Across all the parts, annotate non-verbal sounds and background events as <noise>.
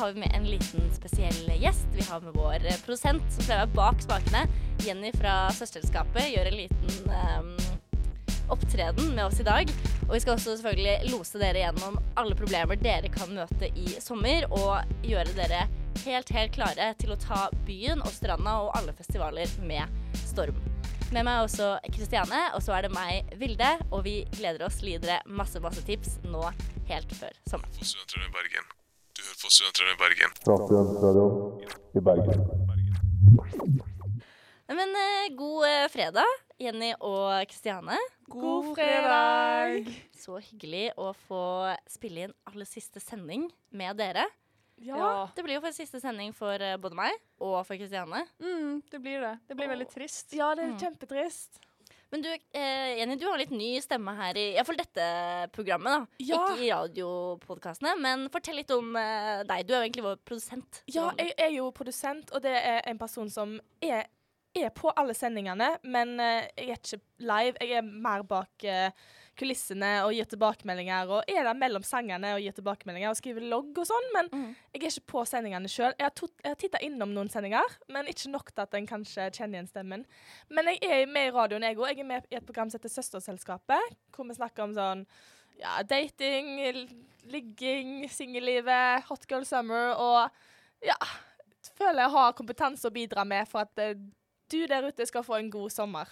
har vi med en liten spesiell gjest. Vi har med vår eh, produsent som pleier å være bak spakene. Jenny fra Søsterselskapet gjør en liten um, opptreden med oss i dag. Og vi skal også selvfølgelig lose dere gjennom alle problemer dere kan møte i sommer, og gjøre dere helt, helt klare til å ta byen og stranda og alle festivaler med storm. Med meg er også Kristiane, og så er det meg, Vilde. Og vi gleder oss til å gi dere masse, masse tips nå helt før sommeren. på Studentradioen i Bergen. Du hører på Studentradioen i Bergen. Studentradioen i Bergen. Nei, Men eh, god eh, fredag, Jenny og Kristiane. God fredag! Så hyggelig å få spille inn aller siste sending med dere. Ja. Det blir jo for siste sending for eh, både meg og for Kristiane. Mm, det blir det. Det blir veldig trist. Ja, det er Mm. kjempetrist. Men du, eh, Jenny, du har litt ny stemme her i iallfall dette programmet. da. Ja. Ikke i radiopodkastene, men fortell litt om eh, deg. Du er jo egentlig vår produsent. Ja, jeg, jeg er jo produsent, og det er en person som er, er på alle sendingene, men eh, jeg er ikke live. Jeg er mer bak eh, kulissene og gir tilbakemeldinger, og er der mellom sangene og gir tilbakemeldinger og skriver logg og sånn, men mm. jeg er ikke på sendingene sjøl. Jeg har, har titta innom noen sendinger, men ikke nok til at en kanskje kjenner igjen stemmen. Men jeg er med i radioen, jeg òg. Jeg er med i et program som heter Søsterselskapet, hvor vi snakker om sånn ja, dating, ligging, singellivet, hot girl summer og ja, føler jeg har kompetanse å bidra med for at eh, du der ute skal få en god sommer.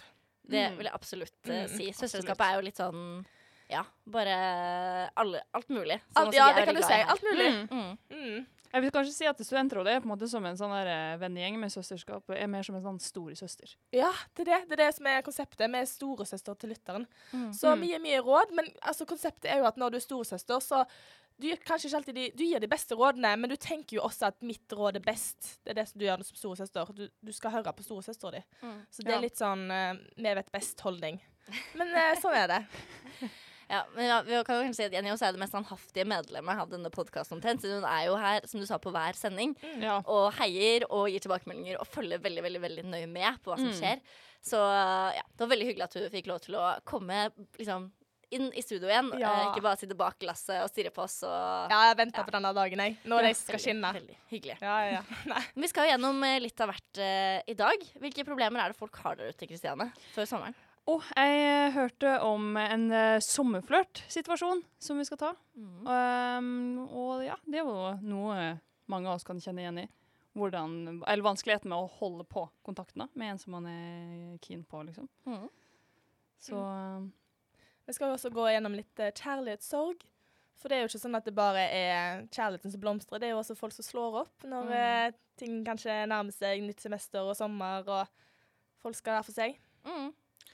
Det Mm. vil jeg absolutt Mm, si. Søsterskapet er jo litt sånn ja, bare alle, alt mulig. Alt, ja, det kan du si. her. Alt mulig. Mm. Mm. Mm. Jeg vil kanskje si at Studentrådet er på en måte som en sånn eh, vennegjeng med søsterskap. og Er mer som en sånn storesøster. Ja, det er det. Det er det som er konseptet. Vi er storesøster til lytteren. Mm. Så mye, mye råd. Men altså, konseptet er jo at når du er storesøster, så du gir kanskje ikke alltid de, du gir de beste rådene, men du tenker jo også at mitt råd er best. Det er det som du gjør som storesøster. Du, du skal høre på storesøstera di. Mm. Så det Ja. er litt sånn uh, vi vet best-holdning. Men uh, sånn er det. <laughs> Ja, men ja, vi kan jo kanskje si at Jenny også er det mest standhaftige medlemmet av denne podkasten omtrent. Siden hun er jo her, som du sa, på hver sending. Ja. Og heier og gir tilbakemeldinger og følger veldig veldig, veldig nøye med på hva som Mm. skjer. Så ja, det var veldig hyggelig at du fikk lov til å komme liksom inn i studio igjen. Ja. Eh, ikke bare sitte bak glasset og stirre på oss. Og Ja, jeg venter Ja. på denne dagen, jeg. Når jeg skal veldig, skinne. Veldig hyggelig. Ja, ja, ja. <laughs> Nei. Vi skal jo gjennom eh, litt av hvert eh, i dag. Hvilke problemer er det folk har der ute, Kristiane, før sommeren? Oh, jeg hørte om en uh, sommerflørt-situasjon som vi skal ta. Mm. Um, og ja, det er jo noe mange av oss kan kjenne igjen i. Hvordan, eller vanskeligheten med å holde på kontakten da, med en som man er keen på, liksom. Mm. Så um, Vi skal også gå gjennom litt eh, kjærlighetssorg. For det er jo ikke sånn at det bare er kjærligheten som blomstrer. Det er jo også folk som slår opp når Mm. eh, ting kanskje nærmer seg nytt semester og sommer, og folk skal være for seg. Mm.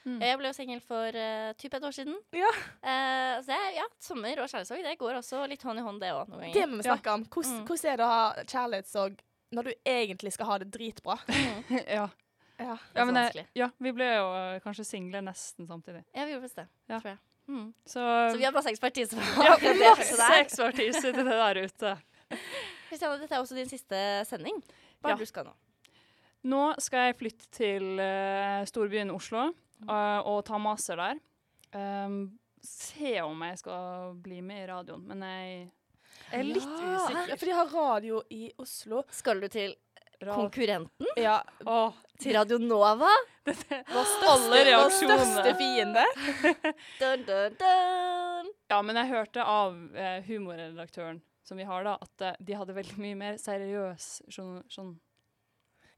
Mm. Jeg ble jo singel for uh, typ et år siden. Ja. Uh, så det, ja, sommer og kjærlighetssorg det går også litt hånd i hånd, det òg, Det må vi Ja. om. Hvordan, Mm. hvordan er det å ha kjærlighetssorg når du egentlig skal ha det dritbra? <laughs> ja. Ja. Det er Ja, så vanskelig. ja, vi ble jo eh, kanskje single nesten samtidig. Ja, vi gjorde visst det. Ja. Tror jeg. Mm. Så, Så vi har masse ekspertise på ja, <laughs> akkurat det feltet masse der. ekspertise til det der ute. <laughs> Kristiane, dette er også din siste sending. Hva er Ja. det du skal nå? Nå skal jeg flytte til eh, storbyen Oslo eh, og ta master der. Um, se om jeg skal bli med i radioen, men jeg er litt Ja, usikker. for de har radio i Oslo. Skal du til Rad- konkurrenten? Ja, Åh, Til Radio Nova? Vår største, vår største fiende. <laughs> Dun, dun, dun. Ja, men jeg hørte av eh, humorredaktøren som vi har da, at eh, de hadde veldig mye mer seriøs sånn, sånn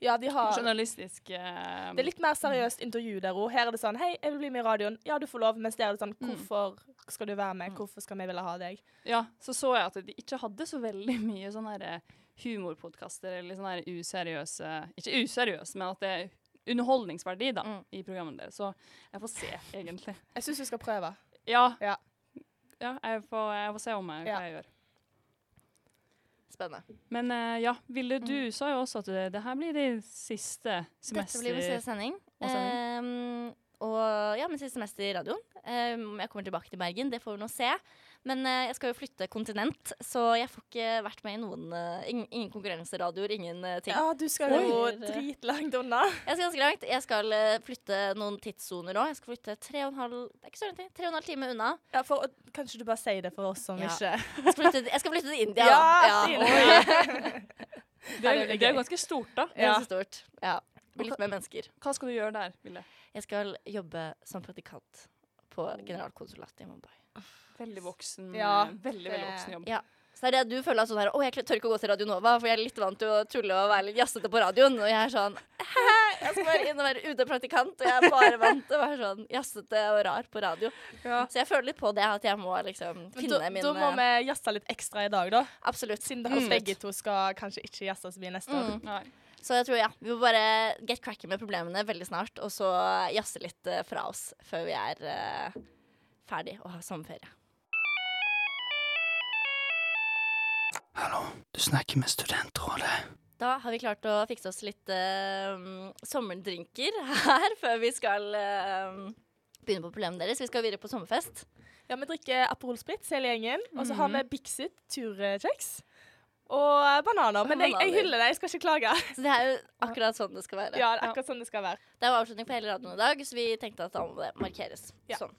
Ja, de har journalistisk eh, Det er litt mer seriøst intervju der òg. Her er det sånn Hei, jeg vil bli med i radioen. Ja, du får lov. Mens der er det sånn Mm. Hvorfor skal du være med? Mm. Hvorfor skal vi ville ha deg? Ja, så så jeg at de ikke hadde så veldig mye sånn her eh, humorpodkaster eller sånne useriøse Ikke useriøse, men at det er underholdningsverdi da, Mm. i programmet deres. Så jeg får se, egentlig. Jeg syns du skal prøve. Ja. Ja. Ja, jeg får, jeg får se om jeg, hva Ja. jeg gjør. Spennende. Men uh, ja, Vilde, du sa jo også at det, det her blir din siste semester. Dette blir min siste sending. og sending. Um, og ja, min siste semester i radioen. Om jeg kommer tilbake til Bergen, det får vi nå se. Men uh, jeg skal jo flytte kontinent, så jeg får ikke vært med i noen uh, ingen, ingen konkurranseradioer, ingen eh, ting. Ja, du skal jo dritlangt unna. <laughs> Jeg skal ganske langt. Jeg skal eh, flytte noen tidssoner òg. Jeg skal flytte tre og en halv Det er ikke så langt, tre og en halv time unna. Ja, for, å- kan du bare sier det for oss som Ja. ikke Jeg skal flytte, jeg skal flytte til India. <laughs> Ja, ja. <laughs> det. Er, det er ganske stort, da. Ja. Ganske stort. Ja. Litt mer mennesker. Hva skal du gjøre der, Ville? Jeg skal jobbe som praktikant på generalkonsulatet i Mumbai. Veldig voksen. Ja, veldig, veldig voksen jobb. Ja. Så det er det du føler sånn her Å, jeg tør ikke å gå til Radio Nova, for jeg er litt vant til å tulle og være litt jazzete på radioen. Og jeg er sånn «Hæ, Jeg skal bare inn og være UD-praktikant, og jeg er bare vant til å være sånn jazzete og rar på radio. Så jeg føler litt på det at jeg må liksom finne da, min da må eh, vi jazze litt ekstra i dag, da. Absolutt. Siden dere mm. begge to skal kanskje ikke jazze så mye neste år. Mm. Nei. Så jeg tror, ja, vi må bare get cracking med problemene veldig snart, og så jazze litt uh, fra oss før vi er uh, ferdig og har sommerferie. Hallo, du snakker med Studentrådet. Da har vi klart å fikse oss litt uh, sommerdrinker her før vi skal uh, begynne på problemene deres. Vi skal videre på sommerfest. Ja, Vi drikker Aperol Spritz hele gjengen, og så har vi Mhm. Bixit turkjeks. Og eh, bananer. Men jeg, jeg hyller det, jeg skal ikke klage. <laughs> Så det er jo akkurat sånn det skal være. Ja, det er akkurat sånn det skal være. Det var avslutning på hele radioen i dag, så vi tenkte at da må det markeres. Ja. Sånn.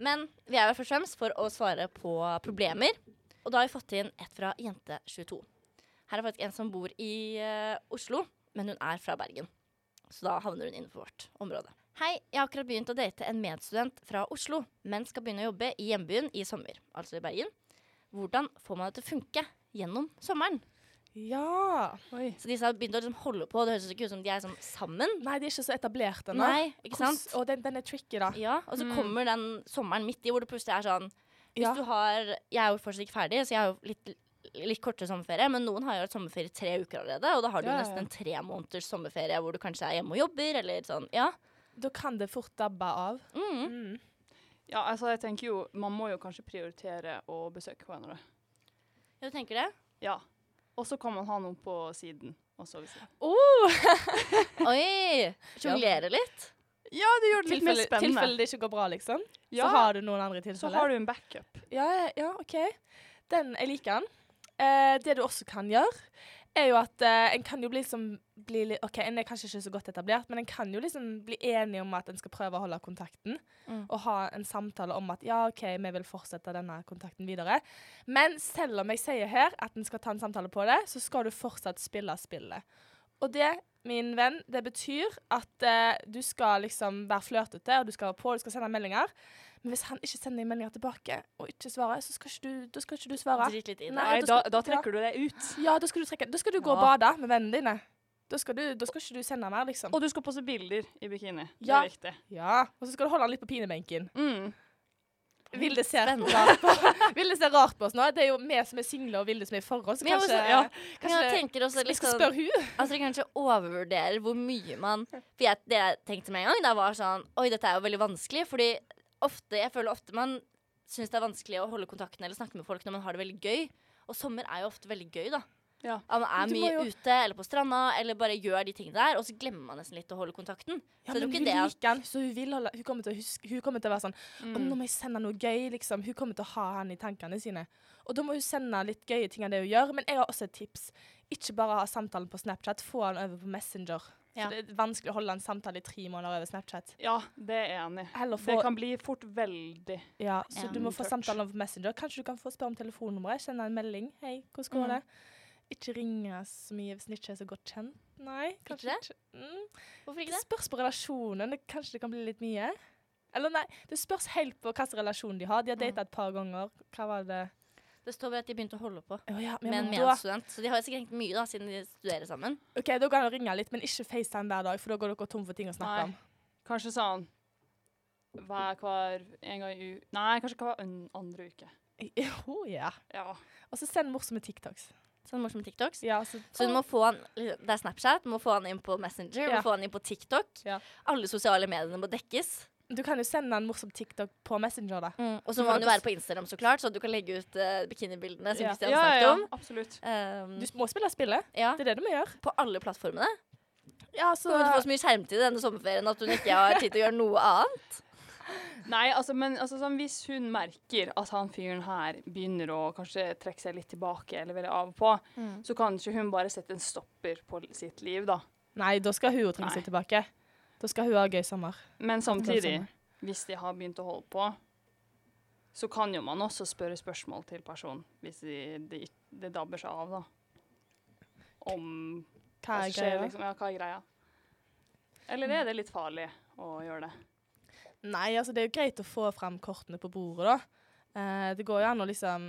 Men vi er jo først og fremst for å svare på problemer. Og da har vi fått inn et fra Jente22. Her er faktisk en som bor i uh, Oslo, men hun er fra Bergen. Så da havner hun innenfor vårt område. Hei, jeg har akkurat begynt å date en medstudent fra Oslo, men skal begynne å jobbe i hjembyen i sommer, altså i Bergen. Hvordan får man det til å funke gjennom sommeren? Ja. Oi. Så disse har begynt å liksom holde på, det høres ikke ut som de er sånn sammen. Nei, de er ikke så etablert ennå. Og den, den er tricky, da. Ja, og så Mm. kommer den sommeren midt i hvor det plutselig er sånn Hvis Ja. du har Jeg er jo fortsatt ikke ferdig, så jeg har jo litt, litt kortere sommerferie. Men noen har jo hatt sommerferie i tre uker allerede, og da har du Ja, ja, nesten en tre måneders sommerferie hvor du kanskje er hjemme og jobber, eller sånn. Ja. Da kan det fort dabbe av. Mm. Mm. Ja, altså, jeg tenker jo Man må jo kanskje prioritere å besøke hverandre. Ja, du tenker det? Ja. Og så kan man ha noen på siden. Også. Oh, <laughs> Oi! Sjonglere litt? Ja, det gjør det litt mer spennende. tilfelle det ikke går bra, liksom. ja, Så har du noen andre tilfeller? så har du en backup. Ja, ja, ja, OK. Den, jeg liker den. Eh, det du også kan gjøre, er jo at eh, en kan jo bli liksom bli litt OK, en er kanskje ikke så godt etablert, men en kan jo liksom bli enig om at en skal prøve å holde kontakten. Mm. Og ha en samtale om at ja, OK, vi vil fortsette denne kontakten videre. Men selv om jeg sier her at en skal ta en samtale på det, så skal du fortsatt spille spillet. Og det, min venn, det betyr at uh, du skal liksom være flørtete, og du skal være på, du skal sende meldinger. Men hvis han ikke sender en melding tilbake og ikke svarer, så skal ikke du, da skal ikke du svare. Drit litt inn. Nei, Nei, da da, skal- da trekker du deg ut. Ja, da skal du, trekke, da skal du gå og bade med vennene dine. Da skal, du, da skal ikke du sende mer, liksom. Og du skal poste bilder i bikini. Ja. Det er viktig. Ja, Og så skal du holde han litt på pinebenken. Mm. Vilde ser Vilde ser rart på oss nå. Det er jo vi som er single og Vilde som er i forhold, så jeg kanskje, også- ja. Men kanskje jeg tenker også litt skal sånn spørre hun. Altså dere kanskje overvurderer hvor mye man For jeg, det jeg tenkte med en gang, da var sånn Oi, dette er jo veldig vanskelig. Fordi ofte, jeg føler ofte man syns det er vanskelig å holde kontakten eller snakke med folk når man har det veldig gøy. Og sommer er jo ofte veldig gøy, da. Ja. At man er du mye jo- ute eller på stranda eller bare gjør de tingene der, og så glemmer man nesten litt å holde kontakten. Ja, så men hun at liker han, så hun vil holde Hun kommer til å huske Hun kommer til å være sånn mm. nå må jeg sende noe gøy, liksom. Hun kommer til å ha han i tankene sine. Og da må hun sende litt gøye ting av det hun gjør. Men jeg har også et tips. Ikke bare ha samtalen på Snapchat, få han over på Messenger. Ja. Så det er vanskelig å holde en samtale i tre måneder over Snapchat. Ja, det er enig Få... Det kan bli fort veldig Ja, så du må få samtalen over Messenger. Kanskje du kan få spørre om telefonnummeret, sende en melding. Hei, hvordan går Mm. det? Ikke ringe så mye hvis en ikke er så godt kjent. Nei, kanskje det? ikke. Mm. Hvorfor ikke Det det? spørs på relasjonen. Det, kanskje det kan bli litt mye. Eller nei, det spørs helt på hvilken relasjon de har. De har data et par ganger. Hva var det? Det står bare at de begynte å holde på oh, ja, med en medstudent. Så de har sikkert hengt mye da, siden de studerer sammen. ok, da kan du ringe litt, men ikke FaceTime hver dag, for da går dere tom for ting å snakke Nei. om. Kanskje sånn hver, hver en gang i u... Nei, kanskje hver an- andre uke. <laughs> Oh, yeah. Ja. Og så send morsomme TikToks. Sånn morsomme TikToks. Ja, så, Så du må få han Det er Snapchat, du må få han inn på Messenger, Ja. må få han inn på TikTok. Ja. Alle sosiale mediene må dekkes. Du kan jo sende en morsom TikTok på Messenger, da. Og så må han jo være på Instagram, så klart, så du kan legge ut uh, bikinibildene som. Kristian ja, snakket ja, om. absolutt. Um, Du må spille spillet. ja, Det er det du må gjøre. på alle plattformene. Ja, Så kommer du til å få så mye skjermtid i denne sommerferien at hun ikke har tid til å gjøre noe annet. Nei, altså, men altså, sånn, hvis hun merker at han fyren her begynner å kanskje trekke seg litt tilbake, eller veldig av og på, Mm. så kan ikke hun bare sette en stopper på sitt liv, da. Nei, da skal hun jo trekke seg tilbake. Da skal hun ha gøy sommer. Men samtidig, hvis de har begynt å holde på, så kan jo man også spørre spørsmål til personen, hvis de, de, det dabber seg av, da. Om Hva er greia? Liksom, ja, hva er greia? Eller er det litt farlig å gjøre det? Nei, altså det er jo greit å få fram kortene på bordet, da. Eh, det går jo an å liksom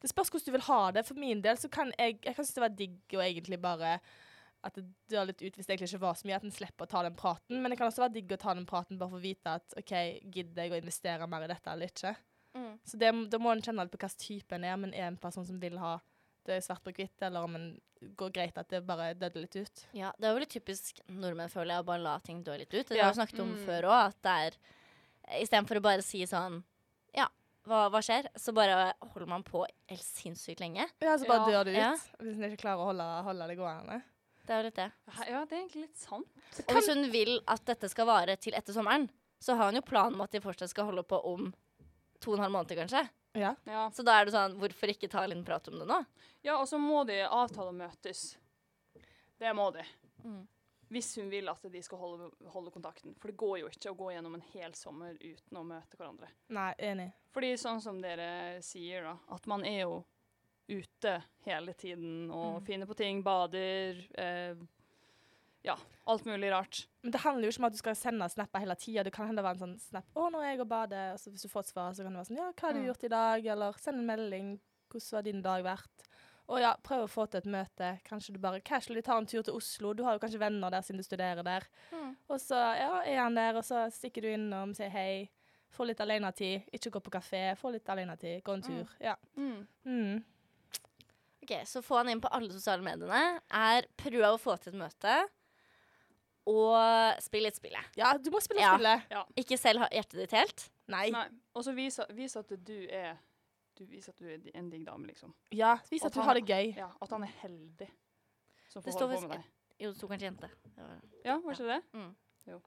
Det spørs hvordan du vil ha det. For min del så kan jeg Jeg kan synes det var digg å egentlig bare at det dør litt ut hvis det egentlig ikke var så mye, at en slipper å ta den praten. Men det kan også være digg å ta den praten bare for å vite at OK, gidder jeg å investere mer i dette eller ikke? Mm. Så det, da må en kjenne litt på hvilken type en er, men en er en person som vil ha det er svart på hvitt, eller om det går greit at det bare døde litt ut. Ja, det er jo veldig typisk nordmenn, føler jeg, å bare la ting dø litt ut. Det Ja. har vi snakket om Mm. før òg, at det er Istedenfor å bare si sånn Ja, hva, hva skjer? Så bare holder man på helt sinnssykt lenge. Ja, så bare Ja. dør det ut. Ja. Hvis en ikke klarer å holde, holde det gående. Det er jo litt det. Ja, det er egentlig litt sant. Og hvis hun vil at dette skal vare til etter sommeren, så har hun jo planen om at de fortsatt skal holde på om to og en halv måned, kanskje. Ja. Ja. Så da er det sånn, hvorfor ikke ta en liten prat om det nå? Ja, og så må de avtale å møtes. Det må de. Mm. Hvis hun vil at de skal holde, holde kontakten. For det går jo ikke å gå gjennom en hel sommer uten å møte hverandre. Nei, enig. Fordi sånn som dere sier, da, at man er jo ute hele tiden og Mm. finner på ting, bader eh, Ja, alt mulig rart. Men det handler jo ikke om at du skal sende snapper hele tida. Det kan hende være en sånn snap 'Å, nå er jeg og bader.' Og så hvis du får et svar, så kan det være sånn 'Ja, hva har du Mm. gjort i dag?' Eller send en melding. 'Hvordan var din dag vært?' Og ja, prøv å få til et møte. Kanskje du bare casually tar en tur til Oslo. Du har jo kanskje venner der siden du studerer der. Mm. Og så ja, er han der, og så stikker du innom, sier hei. Få litt alenetid. Ikke gå på kafé. Få litt alenetid. Gå en tur. Ja. Mm. Mm. Ok, Så få han inn på alle sosiale mediene. Er prøv å få til et møte. Og spill litt spillet. ja, du må spille Ja. spillet. Ikke selv ha hjertet ditt helt. Nei. Nei. Og så vis, vis at du er Du viser at du er en digg dame, liksom. Ja, vis at, at du har det gøy. Ja, At han er heldig som Det får står holde på med deg. Jo, det sto kanskje jente. Det, var, Ja, var ikke det?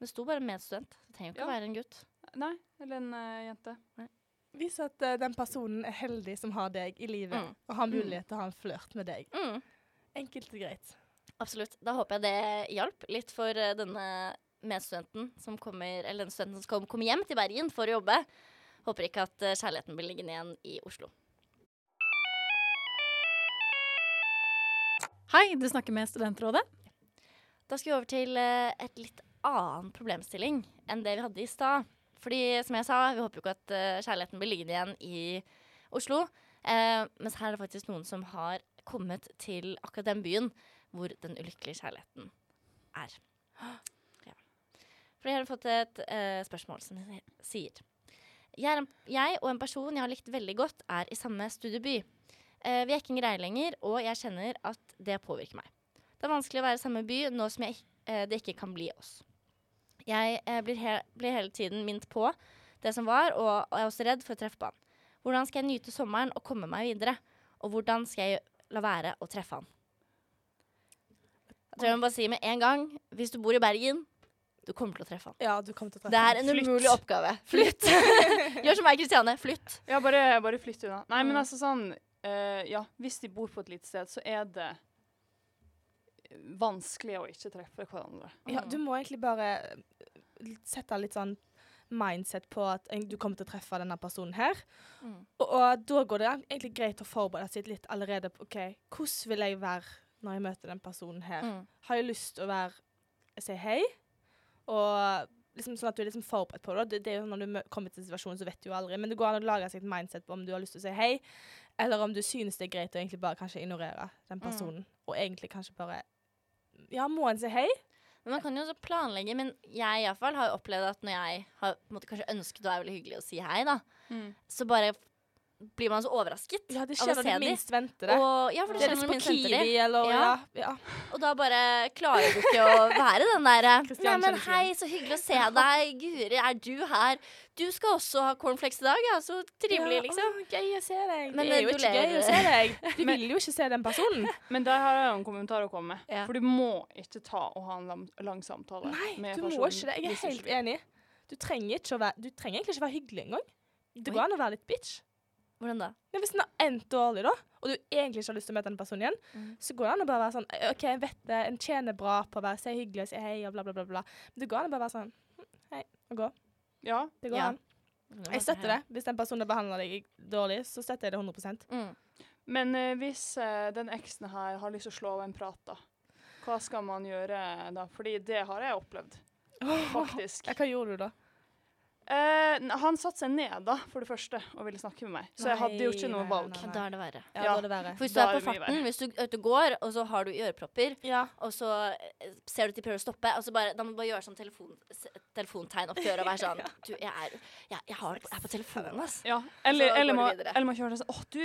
det sto bare medstudent. Det trenger jo ikke Ja. å være en gutt. Nei, eller en uh, jente. Vis at uh, den personen er heldig som har deg i livet, Mm. og har mulighet til å ha en flørt med deg. Mm. Enkelt og greit. Absolutt. Da håper jeg det hjalp litt for eh, denne medstudenten som kommer, eller denne studenten som kommer, komme hjem til Bergen for å jobbe. Håper ikke at eh, kjærligheten blir liggende igjen i Oslo. Hei, du snakker med Studentrådet. Da skal vi over til eh, et litt annen problemstilling enn det vi hadde i stad. Fordi som jeg sa, vi håper jo ikke at kjærligheten blir liggende igjen i Oslo. Eh, mens her er det faktisk noen som har kommet til akkurat den byen hvor den ulykkelige kjærligheten er. Ja. For jeg har fått et uh, spørsmål som sier jeg, en, jeg og en person jeg har likt veldig godt, er i samme studieby. Uh, vi er ikke en greie lenger, og jeg kjenner at det påvirker meg. Det er vanskelig å være i samme by nå som jeg, uh, det ikke kan bli oss. Jeg blir, he blir hele tiden minnet på det som var, og, og jeg er også redd for å treffe på han. Hvordan skal jeg nyte sommeren og komme meg videre? Og hvordan skal jeg la være å treffe han? Jeg tror jeg må bare si med en gang, hvis du bor i Bergen, du kommer til å treffe han. Ja, du kommer til å treffe Det er en Flytt. umulig oppgave. Flytt. <laughs> Gjør som meg, Kristiane. Flytt. Ja, bare, bare flytt unna. Nei, men Mm. altså sånn uh, Ja, hvis de bor på et lite sted, så er det vanskelig å ikke treffe hverandre. Ja, du må egentlig bare eh, sette litt sånn mindset på at du kommer til å treffe denne personen her. Mm. Og, og da går det egentlig greit å forberede seg litt allerede på OK, hvordan vil jeg være når jeg møter den personen her? Mm. Har jeg lyst til å være si hei? Og liksom sånn at du er liksom forberedt på det. det. Det er jo Når du kommer til situasjonen, så vet du jo aldri. Men det går an å lage seg et mindset på om du har lyst til å si hei, eller om du synes det er greit å egentlig bare kanskje ignorere den Mm. personen. Og egentlig kanskje bare Ja, må en si hei? Men man kan jo også planlegge. Men jeg i hvert fall har jo opplevd at når jeg har på en måte, kanskje ønsket å være veldig hyggelig og si hei, da, så bare blir man så overrasket Ja, det skjer når du minst venter det. Og, ja, for det det er skjer litt når du minst venter det. Eller ja. Ja. ja. Og da bare klarer du ikke å være den derre Nei, men hei, så hyggelig å se deg. Guri, er du her? Du skal også ha cornflakes i dag, ja. Så trivelig, liksom. å, gøy å se deg. Men, det er jo du ikke gøy å se deg. <laughs> Du vil jo ikke se den personen. Men der har jeg en kommentar å komme med. Ja. For du må ikke ta og ha en lang samtale Nei, med du må ikke det. Jeg er helt enig. Du trenger, ikke å være, du trenger egentlig ikke være hyggelig engang. Det går an å være litt bitch. Hvordan da? Ja, hvis den har endt dårlig, da, og du egentlig ikke har lyst til å møte den personen igjen, Mm. så går det an å bare være sånn «Eh, OK, jeg vet det, en tjener bra på å være så hyggelig og si hei og bla, bla, bla. bla. Men det går an å bare være sånn hm, hei og gå. Ja. Det går Ja. an. Jeg støtter det. Hvis den personen behandler deg dårlig, så støtter jeg det 100 Mm. Men uh, hvis uh, den eksen her har lyst til å slå av en prat, da, hva skal man gjøre da? Fordi det har jeg opplevd, faktisk. Oh, hva gjorde du da? Eh, n- han satte seg ned, da, for det første, og ville snakke med meg. Så jeg hadde jo ikke noe valg. nei, Da er det verre. Ja, Ja. det verre. For hvis du Da er er på farten, hvis du du, går, og så har du ørepropper, Ja. og så eh, ser du at de prøver å stoppe, og så bare, da må du bare gjøre sånn telefon, telefontegn opp til øret og være sånn <laughs> Du, jeg er, jeg, jeg har, jeg er på telefonen, ass. Ja, eller, eller, må, eller må kjøre sånn Å, du,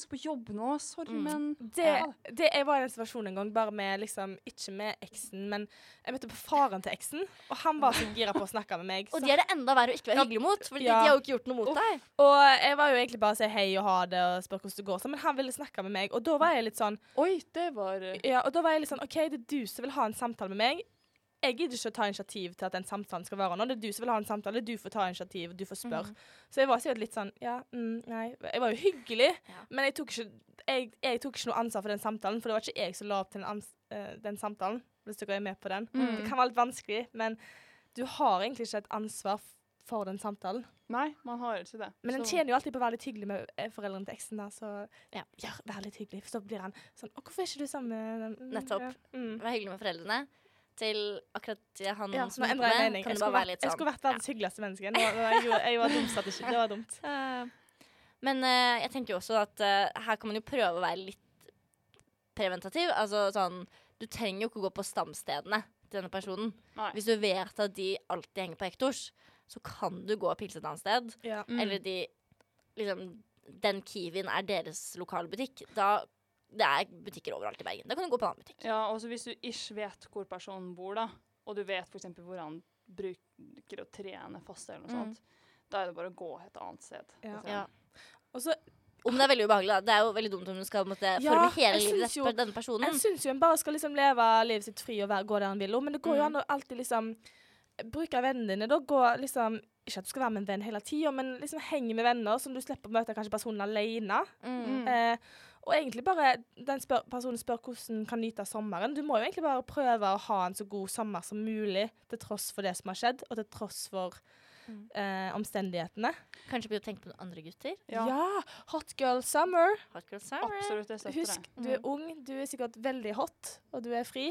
jeg skal på jobb nå. Sorry, Mm. men Det, det, jeg var i en situasjon en gang, bare med liksom, ikke med eksen, men jeg møtte på faren til eksen, og han var så gira på å snakke med meg. <laughs> Og de er det enda verre å ikke være hyggelig mot, for Ja. de har jo ikke gjort noe mot deg. Og jeg var jo egentlig bare å si hei og ha det og spørre hvordan det går, sånn, men han ville snakke med meg, og da var jeg litt sånn Oi, det var eh, Ja, og da var jeg litt sånn OK, det er du som vil ha en samtale med meg. Jeg gidder ikke å ta initiativ til at den samtalen skal være nå. Det er du som vil ha en samtale, du får ta initiativ, du får spørre. Mhm. Så jeg var sikkert litt sånn Ja, mm, nei. Jeg var jo hyggelig, Ja. men jeg tok, ikke, jeg, jeg tok ikke noe ansvar for den samtalen, for det var ikke jeg som la opp til den, eh, den samtalen, hvis dere er med på den. Mm. Det kan være litt vanskelig, men du har egentlig ikke et ansvar for den samtalen. Nei, man har ikke det. Men en tjener jo alltid på å være litt hyggelig med eh, foreldrene til eksen. da, Så Ja. ja, vær litt hyggelig. For så blir han sånn Å, hvorfor er ikke du sammen med mm, Nettopp. Ja. Mm. Vær hyggelig med foreldrene. Til akkurat han Ja, som endra jeg med, mening. kan Jeg bare skulle, være vært, sånn, jeg sånn skulle vært verdens hyggeligste menneske. Nå, nå, jeg, gjorde- jeg var dumt strategi. Det var dumt. Uh, <laughs> Men uh, jeg tenker jo også at uh, her kan man jo prøve å være litt preventativ. Altså sånn Du trenger jo ikke å gå på stamstedene til denne personen. Nei. Hvis du vet at de alltid henger på Hektors, så kan du gå og pilse et annet sted. Ja. Mm. Eller de liksom Den Kiwien er deres lokalbutikk. Da Det er butikker overalt i Bergen. Da kan du gå på en annen butikk. Ja, og hvis du ikke vet hvor personen bor, da, og du vet f.eks. hvor han bruker å trene fast, eller noe Mm. sånt, da er det bare å gå et annet sted. Ja. liksom. Ja. Og så Om det er veldig ubehagelig, da. Det er jo veldig dumt om du skal måtte, Ja, forme hele livet jo- denne personen. Jeg syns jo en bare skal liksom leve livet sitt fri og være, gå der han vil. Men det går jo Mm. an å alltid liksom bruke vennene dine. Da gå liksom Ikke at du skal være med en venn hele tida, men liksom henge med venner som du slipper å møte kanskje personen alene. Mm. Mm. Eh, og egentlig bare den spør, personen spør hvordan kan nyte sommeren. Du må jo egentlig bare prøve å ha en så god sommer som mulig, til tross for det som har skjedd, og til tross for Mm. eh, omstendighetene. Kanskje begynne å tenke på noen andre gutter. Ja. Ja. Hot girl summer. Hot girl summer. Absolutt, jeg støtter Husk, det. du er ung, du er sikkert veldig hot, og du er fri.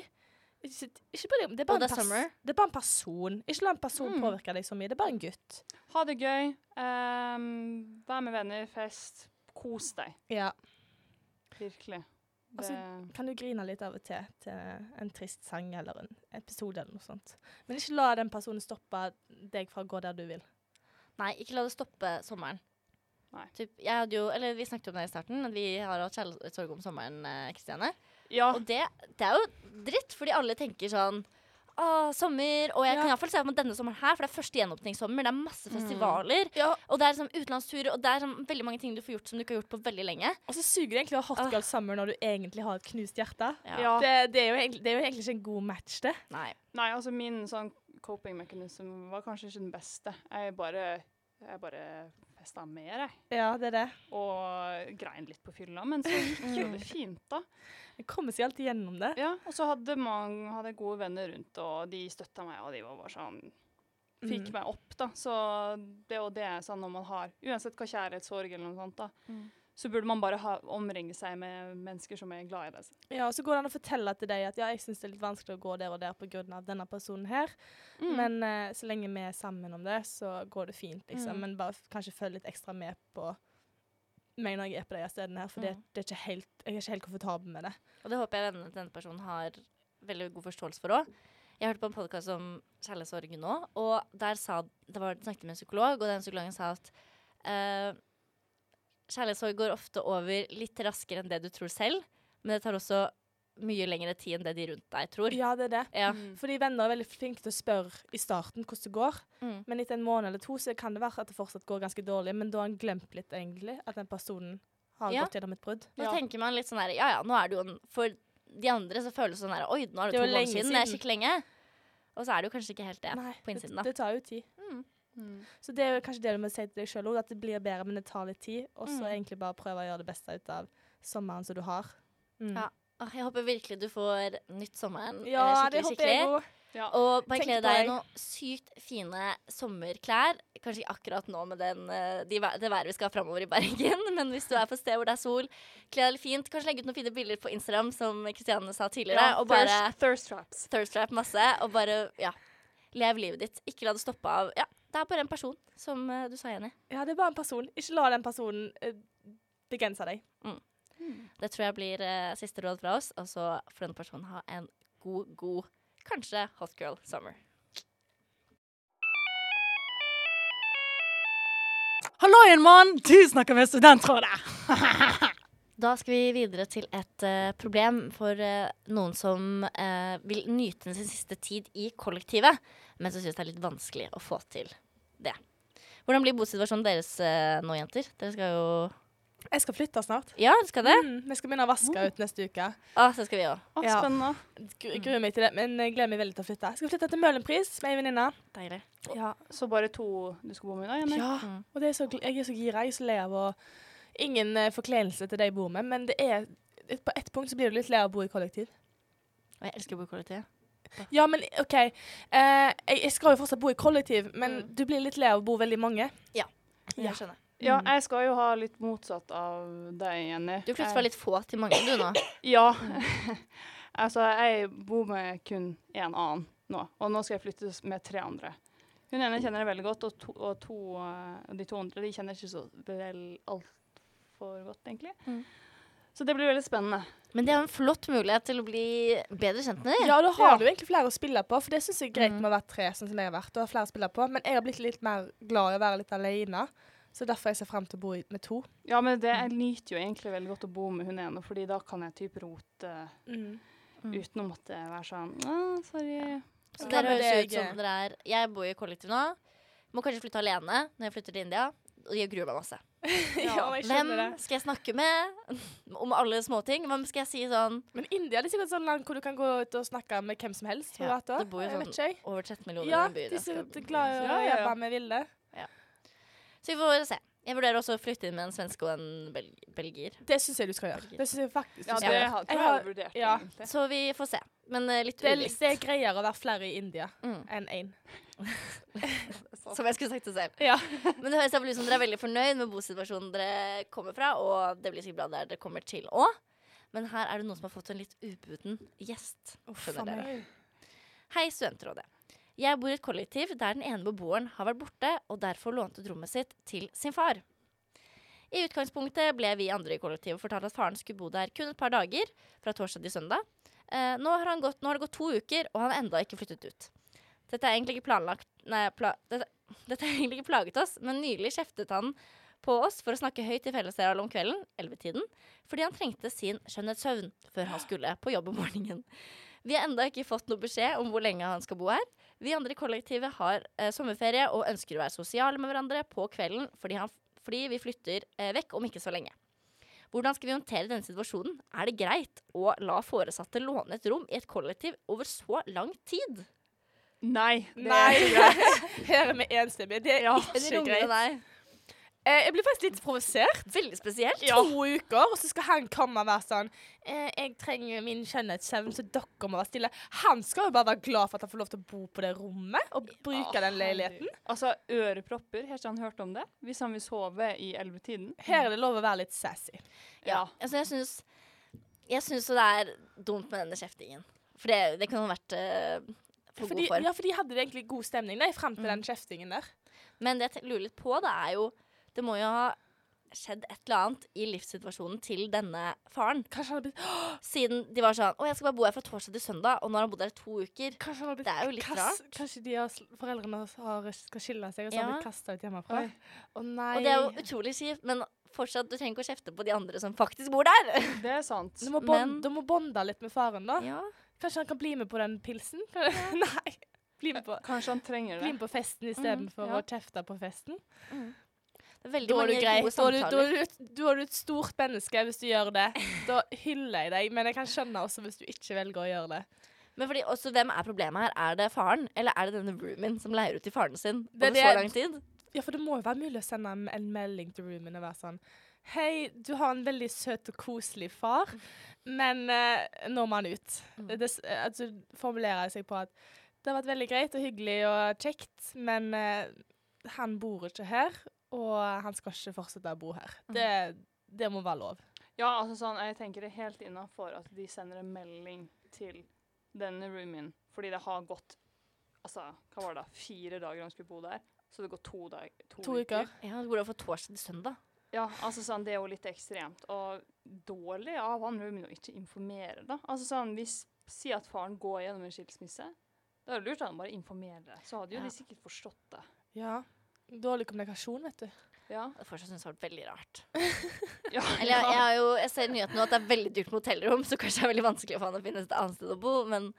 Ikke, ikke bry det, er bare en summer. det er bare en person. Ikke la en person Mm. påvirke deg så mye. Det er bare en gutt. Ha det gøy. Um, vær med venner, fest. Kos deg. Ja. Virkelig. Det, Altså, Kan du grine litt av og til til en trist sang eller en episode eller noe sånt. Men ikke la den personen stoppe deg fra å gå der du vil. Nei, ikke la det stoppe sommeren. Nei. Typ, jeg hadde jo, eller Vi snakket om det i starten, at vi har hatt kjærlighetssorg om sommeren. eh, Kristiane. ja. Og det, det er jo dritt, fordi alle tenker sånn Å, sommer. Og jeg Ja. kan iallfall se på denne sommeren her, for det er første gjenåpningssommer. Det er masse festivaler. Ja. Og det er liksom utenlandsturer, og det er sånn veldig mange ting du får gjort som du ikke har gjort på veldig lenge. Og så suger det egentlig å ha hot girl summer når du egentlig har et knust hjerte. ja. Det, det, er jo egentlig, det er jo egentlig ikke en god match, det. Nei. Nei, altså min sånn coping mechanism var kanskje ikke den beste. Jeg bare, jeg bare festa mer, jeg. Ja, det er det. Og grein litt på fylla, men så gikk jo det fint, da. Jeg kommer seg alltid gjennom det. Ja, og så hadde, jeg gode venner rundt, og de støtta meg, og de var bare sånn Fikk Mm. meg opp, da. Så det og det er sånn når man har Uansett hva kjærlighetssorg eller noe sånt, da. Mm. Så burde man bare ha, omringe seg med mennesker som er glad i deg. Ja, og så går det an å fortelle til deg at ja, jeg syns det er litt vanskelig å gå der og der pga. denne personen her, Mm. men uh, så lenge vi er sammen om det, så går det fint, liksom. Mm. Men bare kanskje følg litt ekstra med på meg når jeg er på de stedene her, for Mm. det er ikke helt, jeg er ikke helt komfortabel med det. Og det håper jeg vennene til denne personen har veldig god forståelse for òg. Jeg hørte på en podkast om kjærlighetssorg nå, og der sa, det var, snakket med en psykolog, og den psykologen sa at uh, kjærlighetssorg går ofte over litt raskere enn det du tror selv, men det tar også mye lengre tid enn det de rundt deg tror. Ja, det er det. Ja. Mm. Fordi venner er veldig flinke til å spørre i starten hvordan det går, Mm. men etter en måned eller to så kan det være at det fortsatt går ganske dårlig, men da har en glemt litt egentlig at den personen har Ja. gått gjennom et brudd. Da Ja. tenker man litt sånn her, ja ja, nå er det jo en For de andre så føles det sånn her, oi, nå er det, Det to måneder siden, det er skikkelig lenge. Og så er det jo kanskje ikke helt det Nei, på innsiden, da. det, det tar jo tid. Mm. Mm. Så det er jo kanskje det du må si til deg sjøl òg, at det blir bedre, men det tar litt tid. Og så Mm. egentlig bare prøve å gjøre det beste ut av sommeren som du har. Mm. Ja. Åh, Jeg håper virkelig du får nytt sommeren eh, Ja, det skikkelig, skikkelig. Ja. Og bare kle deg i noen sykt fine sommerklær. Kanskje ikke akkurat nå med den, eh, de, det været vi skal ha framover i Bergen, <laughs> men hvis du er på et sted hvor det er sol, kle deg fint. Kanskje legge ut noen fine bilder på Instagram, som Kristiane sa tidligere. Ja, og bare thirst, thirst traps. thirst trap masse. Og bare, ja, lev livet ditt. Ikke la det stoppe av Ja, det er bare en person, som eh, du sa, Jenny. Ja, det er bare en person. Ikke la den personen begrense deg. Det tror jeg blir eh, siste råd fra oss. Og så får denne personen ha en god, god, kanskje hot girl summer. Halloien, mann! Du snakker med Studentrådet! <laughs> Da skal vi videre til et eh, problem for eh, noen som eh, vil nyte sin siste tid i kollektivet, men som syns det er litt vanskelig å få til det. Hvordan blir bosituasjonen deres eh, nå, jenter? Dere skal jo Jeg skal flytte snart. Ja, du skal det? Mm, vi skal begynne å vaske ut neste uke. Å, så skal vi også. Å, spennende. Ja. Gruer meg til det, men jeg gleder meg veldig til å flytte. Jeg skal flytte til Møhlenpris med ei venninne. Deilig. Ja. Så bare to du skal bo med, da? Jenny? ja. Mm. Og det er så, jeg er så gira. Jeg er så lei av å Ingen uh, forkledelse til de jeg bor med, men det er et- på ett punkt så blir du litt lei av å bo i kollektiv. Og jeg elsker å bo i kollektiv. Ja, men OK. Uh, jeg, jeg skal jo fortsatt bo i kollektiv, men Mm. du blir litt lei av å bo veldig mange. Jeg Ja. skjønner. Ja, Mm. jeg skal jo ha litt motsatt av deg, Jenny. Du flytter Jeg- fra litt få til mange, du nå. <clears throat> Ja. <laughs> altså, jeg bor med kun én annen nå, og nå skal jeg flytte med tre andre. Hun ene kjenner jeg veldig godt, og, to, og to, eh, de to andre de kjenner ikke så vel altfor godt, egentlig. Mm. Så det blir veldig spennende. Men det er en flott mulighet til å bli bedre kjent med dem. Ja, da har Ja. du egentlig flere å spille på, for det syns jeg er greit Mm. med å være tre, sånn som jeg har vært. Og har flere å spille på. Men jeg har blitt litt mer glad i å være litt alene. Så derfor jeg ser frem til å bo med to. Ja, men det, jeg nyter jo egentlig veldig godt å bo med hun ene, fordi da kan jeg type rote Mm. uten å måtte være sånn sorry. sorry. Så ja. dere høres ut som dere er Jeg bor i kollektiv nå. Må kanskje flytte alene når jeg flytter til India. Og jeg gruer meg masse. <laughs> ja, jeg Hvem det. skal jeg snakke med om alle småting? Hvem skal jeg si sånn Men India det er sikkert sånn land hvor du kan gå ut og snakke med hvem som helst. på Ja, gata. det bor jo sånn over 13 millioner Ja, i den Ja, de er glad i å Ja, ja, ja. jobbe med Vilde. Så vi får se. Jeg vurderer også å flytte inn med en svenske og en bel belgier. Det syns jeg du skal gjøre. Det synes jeg faktisk Ja, det jeg har, Jeg har- vurdert, ja. Så vi får se. Men uh, litt ulikt. det er greiere å være flere i India Mm. enn én. <laughs> Som jeg skulle sagt det selv. Ja. <laughs> Men det høres ut som dere er veldig fornøyd med bosituasjonen dere kommer fra, og det blir sikkert bra der dere kommer til òg. Men her er det noen som har fått en litt ubuden gjest. Oh. Hei, Studentrådet. Jeg bor i et kollektiv der den ene beboeren har vært borte og derfor lånt ut rommet sitt til sin far. I utgangspunktet ble vi andre i kollektivet fortalt at faren skulle bo der kun et par dager, fra torsdag til søndag. Eh, nå, har gått, nå har det gått to uker, og han har enda ikke flyttet ut. Dette er egentlig ikke planlagt Nei, pla, dette, <laughs> dette har egentlig ikke plaget oss, men nylig kjeftet han på oss for å snakke høyt i fellesarealet om kvelden, 11-tiden, fordi han trengte sin skjønnhetssøvn før han skulle på jobb om morgenen. Vi har enda ikke fått noe beskjed om hvor lenge han skal bo her. Vi andre i kollektivet har eh, sommerferie og ønsker å være sosiale med hverandre på kvelden fordi, han, fordi vi flytter eh, vekk om ikke så lenge. Hvordan skal vi håndtere denne situasjonen? Er det greit å la foresatte låne et rom i et kollektiv over så lang tid? Nei. Det Nei. er ikke greit. <laughs> Hører vi enstemmige. Det er Ja. Ikke greit. nei. Eh, jeg blir faktisk litt provosert. Veldig spesielt. To uker, og så skal han komme og være sånn eh, 'Jeg trenger min skjønnhetssøvn, så dere må være stille.' Han skal jo bare være glad for at han får lov til å bo på det rommet og bruke den leiligheten. Altså, ørepropper, har ikke han hørt om det? Hvis han vil sove i ellevetiden? Her er det lov å være litt sassy. Ja. Altså, jeg syns Jeg syns det er dumt med denne kjeftingen. For det, det kunne vært uh, for Fordi, god for. ja, for de hadde egentlig god stemning da, frem til Mm. den kjeftingen der. Men det jeg lurer litt på, det er jo Det må jo ha skjedd et eller annet i livssituasjonen til denne faren. Kanskje han har blitt, Siden de var sånn Å, jeg skal bare bo her fra torsdag til søndag, og nå har han bodd her i to uker. kanskje han har blitt Det er jo litt kast- rart. Kanskje de har, foreldrene har, skal skille seg, og så Ja. har blitt kasta ut hjemmefra. Å nei. Og det er jo utrolig kjipt, men fortsatt, du trenger ikke å kjefte på de andre som faktisk bor der. <laughs> Det er sant. Du må, bond, Men- du må bonde litt med faren, da. Ja. Kanskje han kan bli med på den pilsen? Ja. <laughs> nei. Bli med på, Kanskje han trenger bli det. med på festen istedenfor ja. å kjefte på festen. Det er veldig Da mange greit. gode er du, da, er du, da er du et stort menneske hvis du gjør det. Da hyller jeg deg, men jeg kan skjønne også hvis du ikke velger å gjøre det. Men fordi, også, hvem er problemet her? Er det faren, eller er det denne roomien som leier ut til faren sin er over så lang tid? Ja, for det må jo være mulig å sende en- melding til roomien og være sånn Hei, du har en veldig søt og koselig far, men eh, nå må han ut. Mm. Det, altså, formulerer seg på at det har vært veldig greit og hyggelig og kjekt, men eh, han bor ikke her, og han skal ikke fortsette å bo her. Mm. Det, det må være lov. Ja, altså sånn, jeg tenker det er helt innafor at de sender en melding til denne roomien, fordi det har gått altså, hva var det, da, fire dager han skulle bo der, så det går to, dag, to, To uker. Ja, det går fra torsdag til søndag. Ja, altså sånn, det er jo litt ekstremt, og dårlig av han roomien å ikke informere, da. Altså sånn, hvis, si at faren går gjennom en skilsmisse, da er det lurt at han bare informerer, så hadde jo Ja. de sikkert forstått det. Ja. Dårlig kommunikasjon, vet du. Ja. Det fortsatt synes jeg har vært veldig rart. <laughs> ja. Eller jeg, jeg, har jo, jeg ser i nyhetene nå at det er veldig dyrt med hotellrom, så kanskje det er veldig vanskelig for han å finne et annet sted å bo, men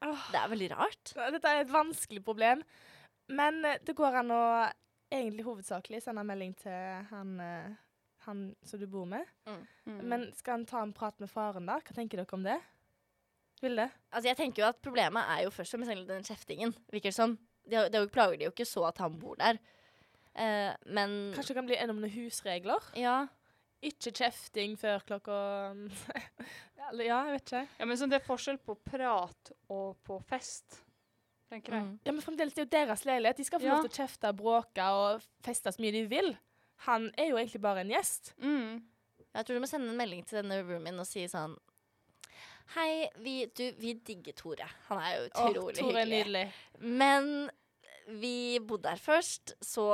det er veldig rart. Dette er et vanskelig problem, men eh, det går an å egentlig hovedsakelig sende melding til han, eh, han som du bor med. Mm. Men skal han ta en prat med faren, da? Hva tenker dere om det? Vil det? Altså, jeg tenker jo at problemet er jo først og fremst den kjeftingen, virker det som. Det, er det er plager de jo ikke så at han bor der. Eh, men Kanskje det kan bli en om noen husregler? Ja. Ikke kjefting før klokka <laughs> Eller Ja, jeg vet ikke. ja, men sånn, det er forskjell på prat og på fest, tenker jeg. Mm. Ja, men fremdeles, det er jo deres leilighet. De skal få Ja. lov til å kjefte, bråke og feste så mye de vil. Han er jo egentlig bare en gjest. Mm. Jeg tror du må sende en melding til denne roomien og si sånn Hei, vi, du, vi digger Tore. Han er jo Åh, utrolig Tore er hyggelig. nydelig. Men vi bodde der først, så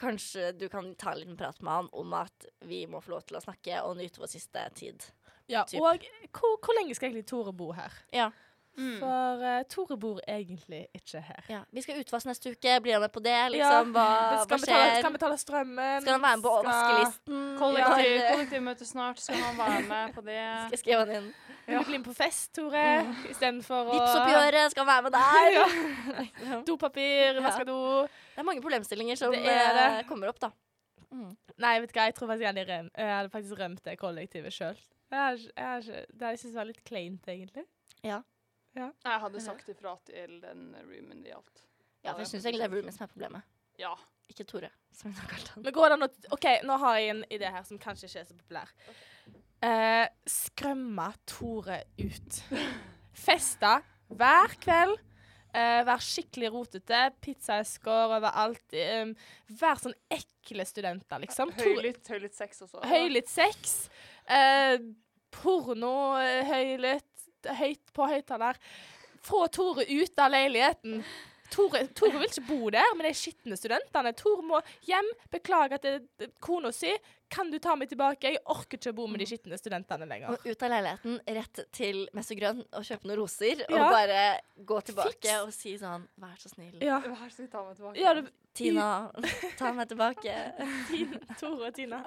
kanskje du kan ta en liten prat med han om at vi må få lov til å snakke og nyte vår siste tid. Ja, Typ. og hvor, hvor lenge skal egentlig Tore bo her? Ja. Mm. For uh, Tore bor egentlig ikke her. ja. Vi skal utvask neste uke. Blir han med på det? Liksom, hva, skal, hva betale, skal han betale strømmen? Skal han være med på Skal- vaskelisten? Kollektiv, kollektivmøte snart, skal han være med på det? <laughs> Skal jeg skrive han inn? Vil du bli med på fest, Tore? Istedenfor å Vipps-oppgjøret skal være med <laughs> der. Ja. Dopapir, Ja. vaske do. Det er mange problemstillinger som Det er det. eh, kommer opp, da. Mm. Nei, vet du hva, jeg tror faktisk jeg hadde, jeg hadde faktisk rømt det kollektivet sjøl. Jeg, har jeg, det jeg synes var litt kleint, egentlig. Ja. Jeg hadde sagt ifra til den roomen det gjaldt. Ja, for jeg syns egentlig det er roomen som er problemet. Ja. Ikke Tore, som hun har kalt han. Men går det an å OK, nå har jeg en idé her som kanskje ikke er så populær. Eh, skremme Tore ut. Feste hver kveld. Eh, vær skikkelig rotete. Pizzaesker overalt. Um, vær sånn ekle studenter, liksom. Høylytt, høylytt sex også. Høylytt sex. Eh, porno eh, høylytt, høyt på høyttaler. Få Tore ut av leiligheten. Tore, Tore vil ikke bo der med de skitne studentene. Tore må hjem. Beklager til er kona si. Kan du ta meg tilbake? Jeg orker ikke å bo med de skitne studentene lenger. Og ut av leiligheten, rett til Messe Grønn og kjøpe noen roser. Og bare gå tilbake Fiks. og si sånn Vær så snill. Ja. Vær så snill, ta meg tilbake. ja det, Tina, ta meg tilbake. <laughs> Tine, Tore og Tina.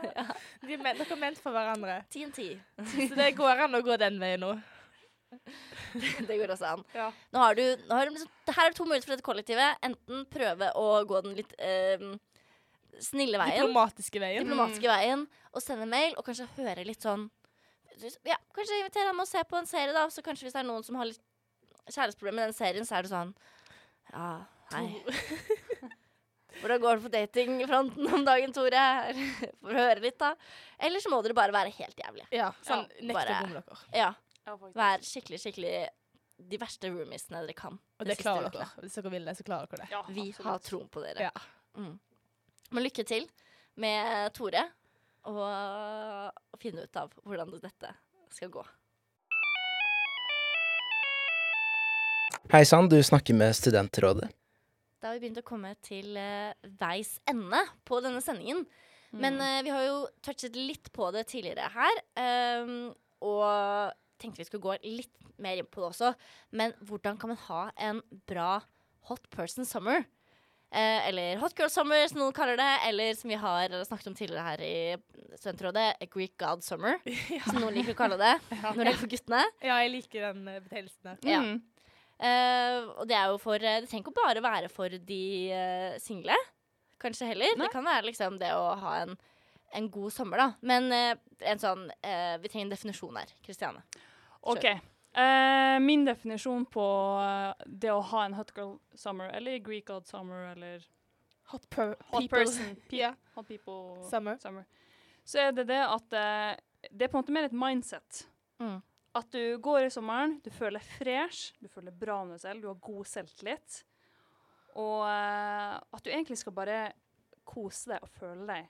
De er men, dere er ment for hverandre. TNT. Så det går an å gå den veien nå. Det går også an. Ja. Nå har du, nå har du liksom, Her er det to muligheter for dette kollektivet. Enten prøve å gå den litt eh, snille veien. Diplomatiske veien. diplomatiske veien og sende mail, og kanskje høre litt sånn Ja, kanskje invitere ham og se på en serie, da. Så kanskje hvis det er noen som har litt kjæresteproblemer med den serien, så er det sånn Ja, hei. Hvordan går det på datingfronten om dagen, Tore? For å høre litt, da. Eller så må dere bare være helt jævlige. Ja, sånn Ja, nekte å dere. Ja. Ja. Vær skikkelig, skikkelig de verste roomiesene dere kan. Og de det klarer dere. Hvis dere vil det, så klarer dere det. Ja, Vi har troen på dere. Ja. Mm. Men lykke til med Tore, og, og finne ut av hvordan dette skal gå. Hei sann, du snakker med Studentrådet. Da har vi begynt å komme til uh, veis ende på denne sendingen. Mm. Men uh, vi har jo touchet litt på det tidligere her. Um, og tenkte vi skulle gå litt mer inn på det også. Men hvordan kan man ha en bra hot person summer? Eh, eller hot girl summer, som noen kaller det. Eller som vi har snakket om tidligere her i Studentrådet, Greek god summer. <laughs> Som noen liker å kalle det <laughs> når det er for guttene. Ja, jeg liker den eh, betegnelsen. Ja. Mm. Eh, og det er jo for eh, Det trenger ikke bare være for de eh, single, kanskje heller. Nei. Det kan være liksom det å ha en, en god sommer, da. Men eh, en sånn eh, Vi trenger en definisjon her. Kristiane. OK. Uh, min definisjon på det å ha en hot girl summer, eller Greek god summer, eller Hot, per hot people. person pe yeah. hot people Summer. summer, så er det det at uh, det er på en måte mer et mindset. Mm. At du går i sommeren, du føler deg fresh, du føler deg bra med deg selv, du har god selvtillit. Og uh, at du egentlig skal bare kose deg og føle deg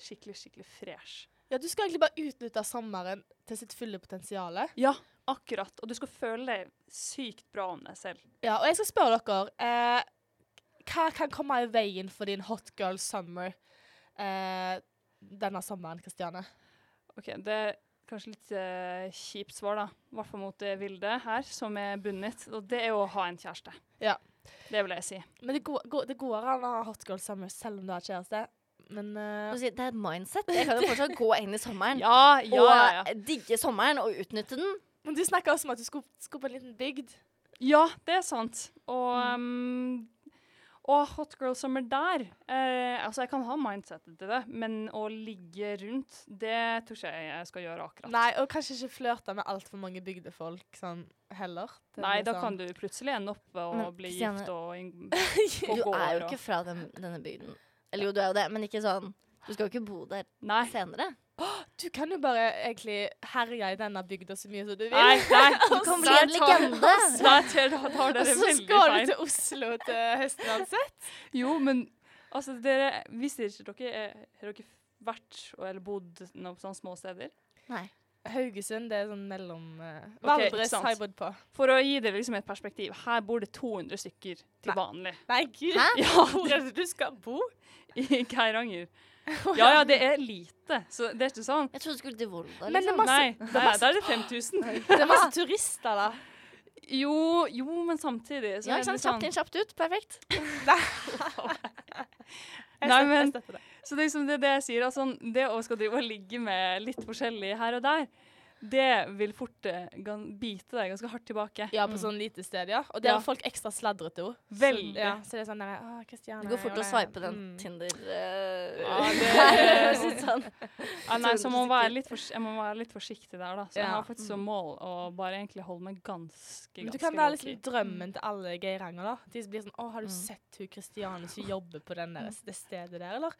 skikkelig, skikkelig fresh. Ja, du skal egentlig bare utnytte sommeren til sitt fulle potensial. Ja, akkurat. Og du skal føle deg sykt bra om deg selv. Ja, og jeg skal spørre dere eh, Hva kan komme i veien for din hot girl summer eh, denne sommeren, Kristiane? OK, det er kanskje litt eh, kjipt svar, da. I hvert fall mot det Vilde her, som er bundet. Og det er å ha en kjæreste. Ja. Det vil jeg si. Men det går, går, det går an å ha hot girl summer selv om du har kjæreste. Men uh, Du Det er et mindset. Jeg kan jo <laughs> fortsatt gå inn i sommeren Ja, ja, ja. ja. og digge sommeren og utnytte den. Men du snakka også om at du skulle, skulle på en liten bygd. Ja, det er sant. Og, um, og hot girl summer der uh, Altså, jeg kan ha mindsetet til det, men å ligge rundt, det tror ikke jeg jeg skal gjøre akkurat. Nei, og kanskje ikke flørte med altfor mange bygdefolk sånn heller. Nei, da sånn- kan du plutselig ende opp og Men, bli Christiane, gift og og <laughs> Du på gård er jo ikke fra den, denne bygden. Eller jo, du er jo det, men ikke sånn Du skal jo ikke bo der Nei. senere. Du kan jo bare egentlig herje i denne bygda så mye som du vil. Nei, nei. <laughs> Du kan bli en legende. Der tar veldig tar Og så skal du til Oslo til høsten uansett. Jo, men altså, dere Visste ikke dere er- Har dere vært eller bodd på sånne små steder? Nei. Haugesund, det er sånn mellom uh, Ok, Valdres okay, har jeg bodd på. For å gi dere liksom et perspektiv. Her bor det 200 stykker til Nei. vanlig. Nei, gud. Hæ? Ja, <laughs> Hvor er det du skal bo? i Geiranger. Ja, ja, det er lite. Så det er ikke sånn. Jeg trodde du skulle til Volda. Men det er Liksom. masse- Nei, det er masse- der er det 5000. <laughs> Det er masse turister, da. Jo, jo, men samtidig så Ja, er ikke det sant? Kjapt sånn inn, kjapt ut. Perfekt. Jeg Nei, støtter- men- jeg støtter det. Så det er liksom det, det jeg sier. Altså, det å skal drive og ligge med litt forskjellig her og der, det vil fort eh, bite deg ganske hardt tilbake. Ja, på sånn lite sted, ja. Og der Ja. er folk ekstra sladrete òg. Veldig. Ja, så det er sånn der Å, Kristiane Det går fort å sveipe den Mm. Tinder uh, Ja, <laughs> det- <laughs> sånn. Ja, nei, så må 200 være fors- jeg må være litt forsiktig der, da. Så jeg har faktisk som mål å bare egentlig holde meg ganske, ganske Men du kan være liksom drømmen til alle Geiranger, da. De blir sånn Å, har du Mm. sett hun Kristiane som jobber på den der, det stedet der, eller?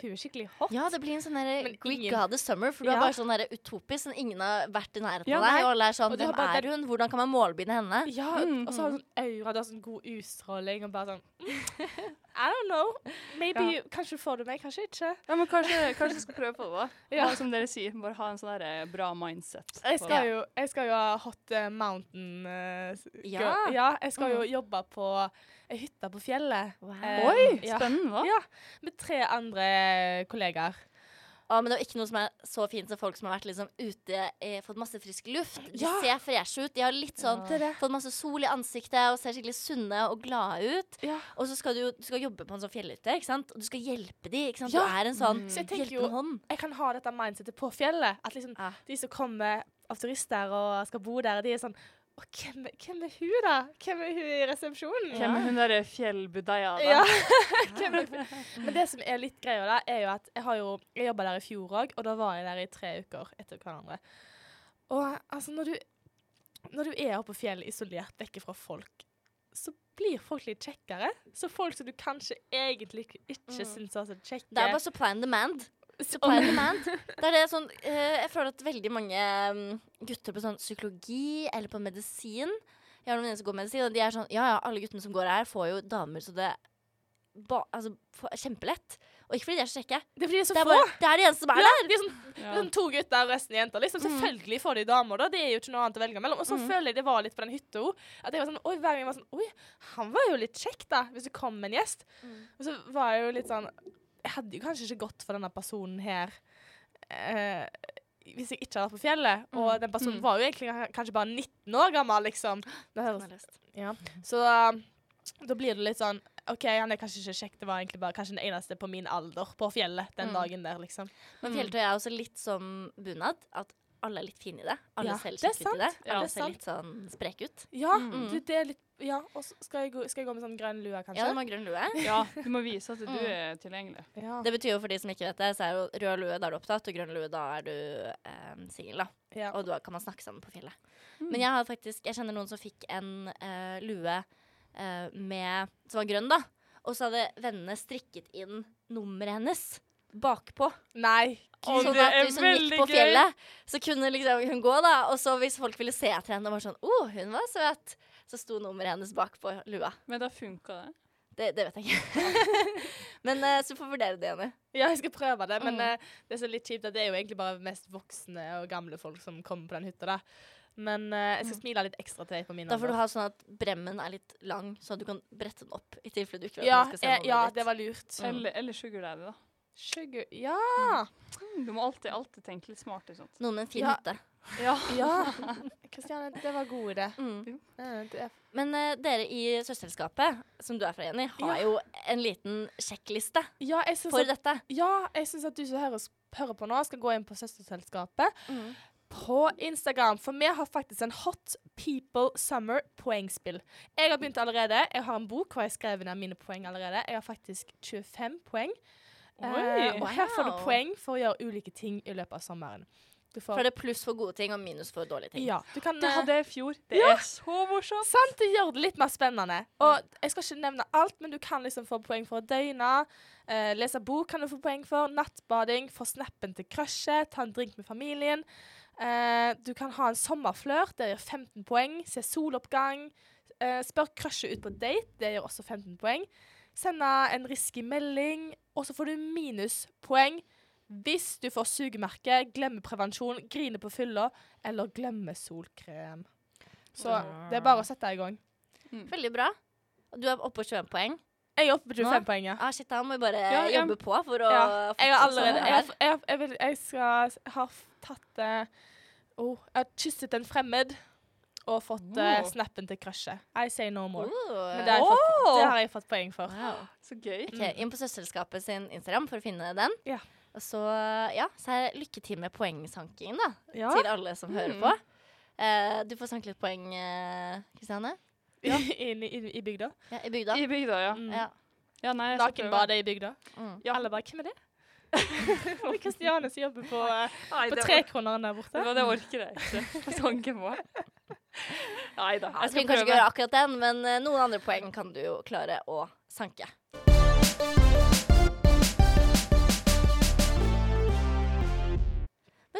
Hun er skikkelig hot. Ja, det blir en sånn derre Greek ingen- Goddess Summer, for du Ja. er bare sånn derre utopisk. Sånn, ingen har vært i nærheten Ja, av deg. Og alle er sånn du Hvem bare er hun? Hvordan kan man målbinde henne? Ja, Mm, og så har hun sånn aura, du har sånn god utstråling, og bare sånn <laughs> I don't know. Maybe Ja. you, Kanskje du får det meg, kanskje ikke. Ja, men kanskje, kanskje jeg skal prøve på det. <laughs> Ja. Som dere sier, bare ha en sånn der, eh, bra mindset. Jeg skal, jo, jeg skal jo ha Hot eh, Mountain uh, Ja. ja. Jeg skal jo jobbe på ei hytte på fjellet. Wow. Oi, spennende. Ja, med tre andre kollegaer. Ja, men det er ikke noe som er så fint som folk som har vært liksom ute, eh, fått masse frisk luft. De Ja. ser freshe ut. De har litt sånn Det er det. Fått masse sol i ansiktet og ser skikkelig sunne og glade ut. Ja. Og så skal du, jo- du skal jobbe på en sånn fjellhytte, ikke sant? Og du skal hjelpe de, ikke sant? Ja. Du er en sånn Så jeg tenker jo- hjelpende hånd. Jeg kan ha dette mindsetet på fjellet. At liksom Ja. de som kommer av turister og skal bo der, de er sånn Å, hvem, hvem er hun, da? Hvem er hun i resepsjonen? Hvem er hun derre fjellbudeia, da? Ja. <laughs> Hvem er? Men det som er litt greia, da, er jo at jeg har jo jobba der i fjor òg, og da var jeg der i tre uker etter hverandre. Og altså, når du Når du er oppe på fjellet isolert vekk fra folk, så blir folk litt kjekkere. Så folk som du kanskje egentlig ikke, ikke Mm. syns er så kjekke Det er bare supply and demand. Supply and demand. Det er det sånn <laughs> eh, Jeg føler at veldig mange mm, gutter på sånn psykologi eller på medisin Jeg har noen venner som går medisin, og de er sånn Ja, ja, alle guttene som går her, får jo damer så det ba, altså, får, kjempelett. Og ikke fordi de er så kjekke. Det er fordi de er så Det er, få. bare, det er de eneste som er Ja, der. de er sånn, Ja. sånn to gutter og resten jenter. Liksom. Selvfølgelig får de damer, da. Det er jo ikke noe annet å velge mellom. Og så Mm. føler jeg det var litt på den hytta òg. At jeg var sånn Oi, hver gang jeg var sånn Oi, han var jo litt kjekk, da. Hvis det kom en gjest. Mm. Og så var jeg jo litt sånn hadde jo kanskje ikke gått for denne personen her eh, hvis jeg ikke hadde vært på fjellet. Og den personen Mm. var jo egentlig kanskje bare 19 år gammel, liksom. Ja. Så uh, da blir det litt sånn OK, han er kanskje ikke kjekk, det var egentlig bare kanskje den eneste på min alder på fjellet den Mm. dagen der, liksom. Men fjelltøy er også litt som bunad. At alle er litt fine i det. Alle Ja, ser litt ut i det. Alle Ja, er ser litt sånn spreke ut. Ja, Mm. det, det er litt ja, og så skal jeg, gå, skal jeg gå med sånn grønn lue, kanskje? Ja, du må ha grønn lue. <laughs> Ja, du må vise at du Mm. er tilgjengelig. Ja. Det betyr jo for de som ikke vet det, så er jo rød lue da er du opptatt, og grønn lue da er du eh, singel, da. Ja. Og da kan man snakke sammen på fjellet. Mm. Men jeg har faktisk Jeg kjenner noen som fikk en eh, lue eh, med Som var grønn, da. Og så hadde vennene strikket inn nummeret hennes bakpå. Nei. Gud, sånn det at er hvis hun gikk på på gøy. fjellet, så kunne liksom hun gå, da. Og så hvis folk ville se etter henne og var sånn Å, hun var søt. Så sto nummeret hennes bakpå lua. Men da funka det. Det, det vet jeg ikke. <laughs> Men uh, så får vi vurdere det, Jenny. Ja, jeg skal prøve det, men Mm. eh, det er så litt kjipt at det er jo egentlig bare mest voksne og gamle folk som kommer på den hytta, da. Men uh, jeg skal smile litt ekstra til deg på min Mm. Da får du ha sånn at bremmen er litt lang, så at du kan brette den opp. I tilfelle du ikke vet Ja, skal se ja, det var lurt. Mm. Eller, eller sugar daddy, da. Sugar Ja! Mm, Du må alltid, alltid tenke litt smart i sånt. Noen med en fin Ja. hytte. Ja. Ja. <laughs> Kristiane, det var god idé. Mm. Men uh, dere i Søsterselskapet, som du er fra, Jenny, har Ja. jo en liten sjekkliste Ja, for at, dette. ja, jeg syns at du som hører, hører på nå, skal gå inn på Søsterselskapet Mm. på Instagram, for vi har faktisk en Hot People Summer poengspill. Jeg har begynt allerede. Jeg har en bok hvor jeg har skrevet ned mine poeng allerede. Jeg har faktisk 25 poeng. Eh, og her får du poeng for å gjøre ulike ting i løpet av sommeren. Du får For det er pluss for gode ting og minus for dårlige ting. Ja. Du kan Det eh, hadde i fjor. Det Ja. er så morsomt. Sant, det gjør det litt mer spennende. Og jeg skal ikke nevne alt, men du kan liksom få poeng for å døgne. Eh, lese bok kan du få poeng for. Nattbading, få snappen til crushet, ta en drink med familien. Eh, du kan ha en sommerflørt, det gir 15 poeng. Se soloppgang. Eh, spør crushet ut på date, det gir også 15 poeng. Sende en risky melding, og så får du minuspoeng hvis du får sugemerke, glemmer prevensjon, griner på fylla eller glemmer solkrem. Så det er bare å sette deg i gang. Veldig bra. Du er oppe på 21 poeng. Jeg er oppe på 25 poeng, ja. Ah, shit, da må vi bare Ja, ja. jobbe på for å ja. Jeg har allerede fortsette Jeg, har, sånn jeg, jeg, vil, jeg skal ha tatt uh, oh, Jeg har kysset en fremmed og fått Oh. snappen til crushet. I say no more. Uh, Men det har, fått, Oh. det har jeg fått poeng for. wow. Så gøy. Okay, Inn på Søsterselskapet sin Instagram for å finne den. Ja. Og så, ja, så er det lykke til med poengsankingen da, Ja. til alle som hører Mm. på. Eh, du får sanke litt poeng, eh, Kristiane. Ja. <laughs> i, i, i bygda. Ja, I bygda. I bygda, ja. Mm. Ja. ja nei. Nakenbadet i bygda. Mm. Ja. eller bare Hvem er det? <laughs> det er Kristiane som jobber på, eh, Nei, på trekroneren der borte. var det orker jeg ikke å sanke på. Nei da. Jeg skal kanskje ikke gjøre akkurat den, men eh, noen andre poeng kan du jo klare å sanke.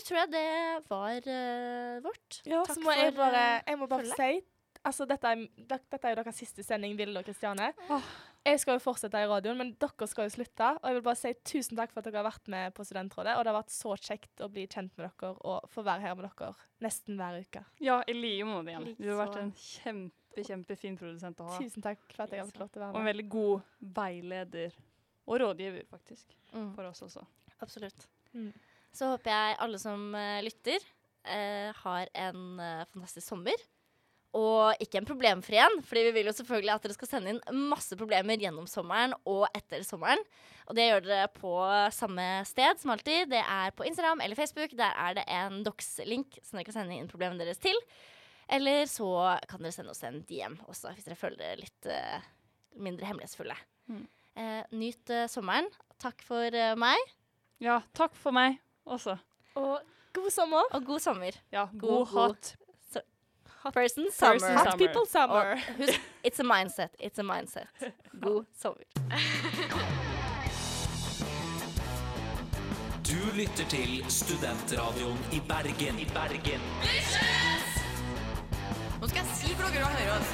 Men tror jeg det var uh, vårt. Ja, Takk så må jeg bare eh, Jeg må bare følge. si Altså, dette er, dette er jo deres siste sending, Vilde og Kristiane. Oh. Jeg skal jo fortsette i radioen, men dere skal jo slutte. Og jeg vil bare si tusen takk for at dere har vært med på Studentrådet. Og det har vært så kjekt å bli kjent med dere og få være her med dere nesten hver uke. Ja, i like måte igjen. Du har vært en kjempe, kjempefin produsent å ha. Tusen takk for at jeg har fått lov til å være med. Og en veldig god veileder. Og rådgiver, faktisk. Mm, For oss også. absolutt. Mm. Så håper jeg alle som eh, lytter, eh, har en eh, fantastisk sommer. Og ikke en problemfri en, fordi vi vil jo selvfølgelig at dere skal sende inn masse problemer gjennom sommeren og etter sommeren. Og det gjør dere på samme sted som alltid. Det er på Instagram eller Facebook. Der er det en docs-link som dere kan sende inn problemene deres til. Eller så kan dere sende oss en DM også, hvis dere føler dere litt uh, mindre hemmelighetsfulle. Mm. Uh, nyt uh, sommeren. Takk for meg, Ja, takk for meg også. Og god sommer. og god sommer. Ja, God- god hot. Person summer. Person Hot summer. people summer. Og husk, it's a mindset. It's a mindset. <laughs> God sommer. Du lytter til Studentradioen i Bergen. I Bergen. Nå skal jeg si hvor dere å høre oss.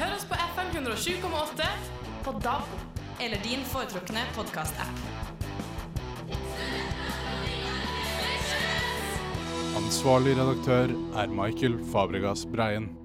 Hør oss på FM 107,8 på DAB eller din foretrukne podkast-app. Ansvarlig redaktør er Michael Fabregas Breien.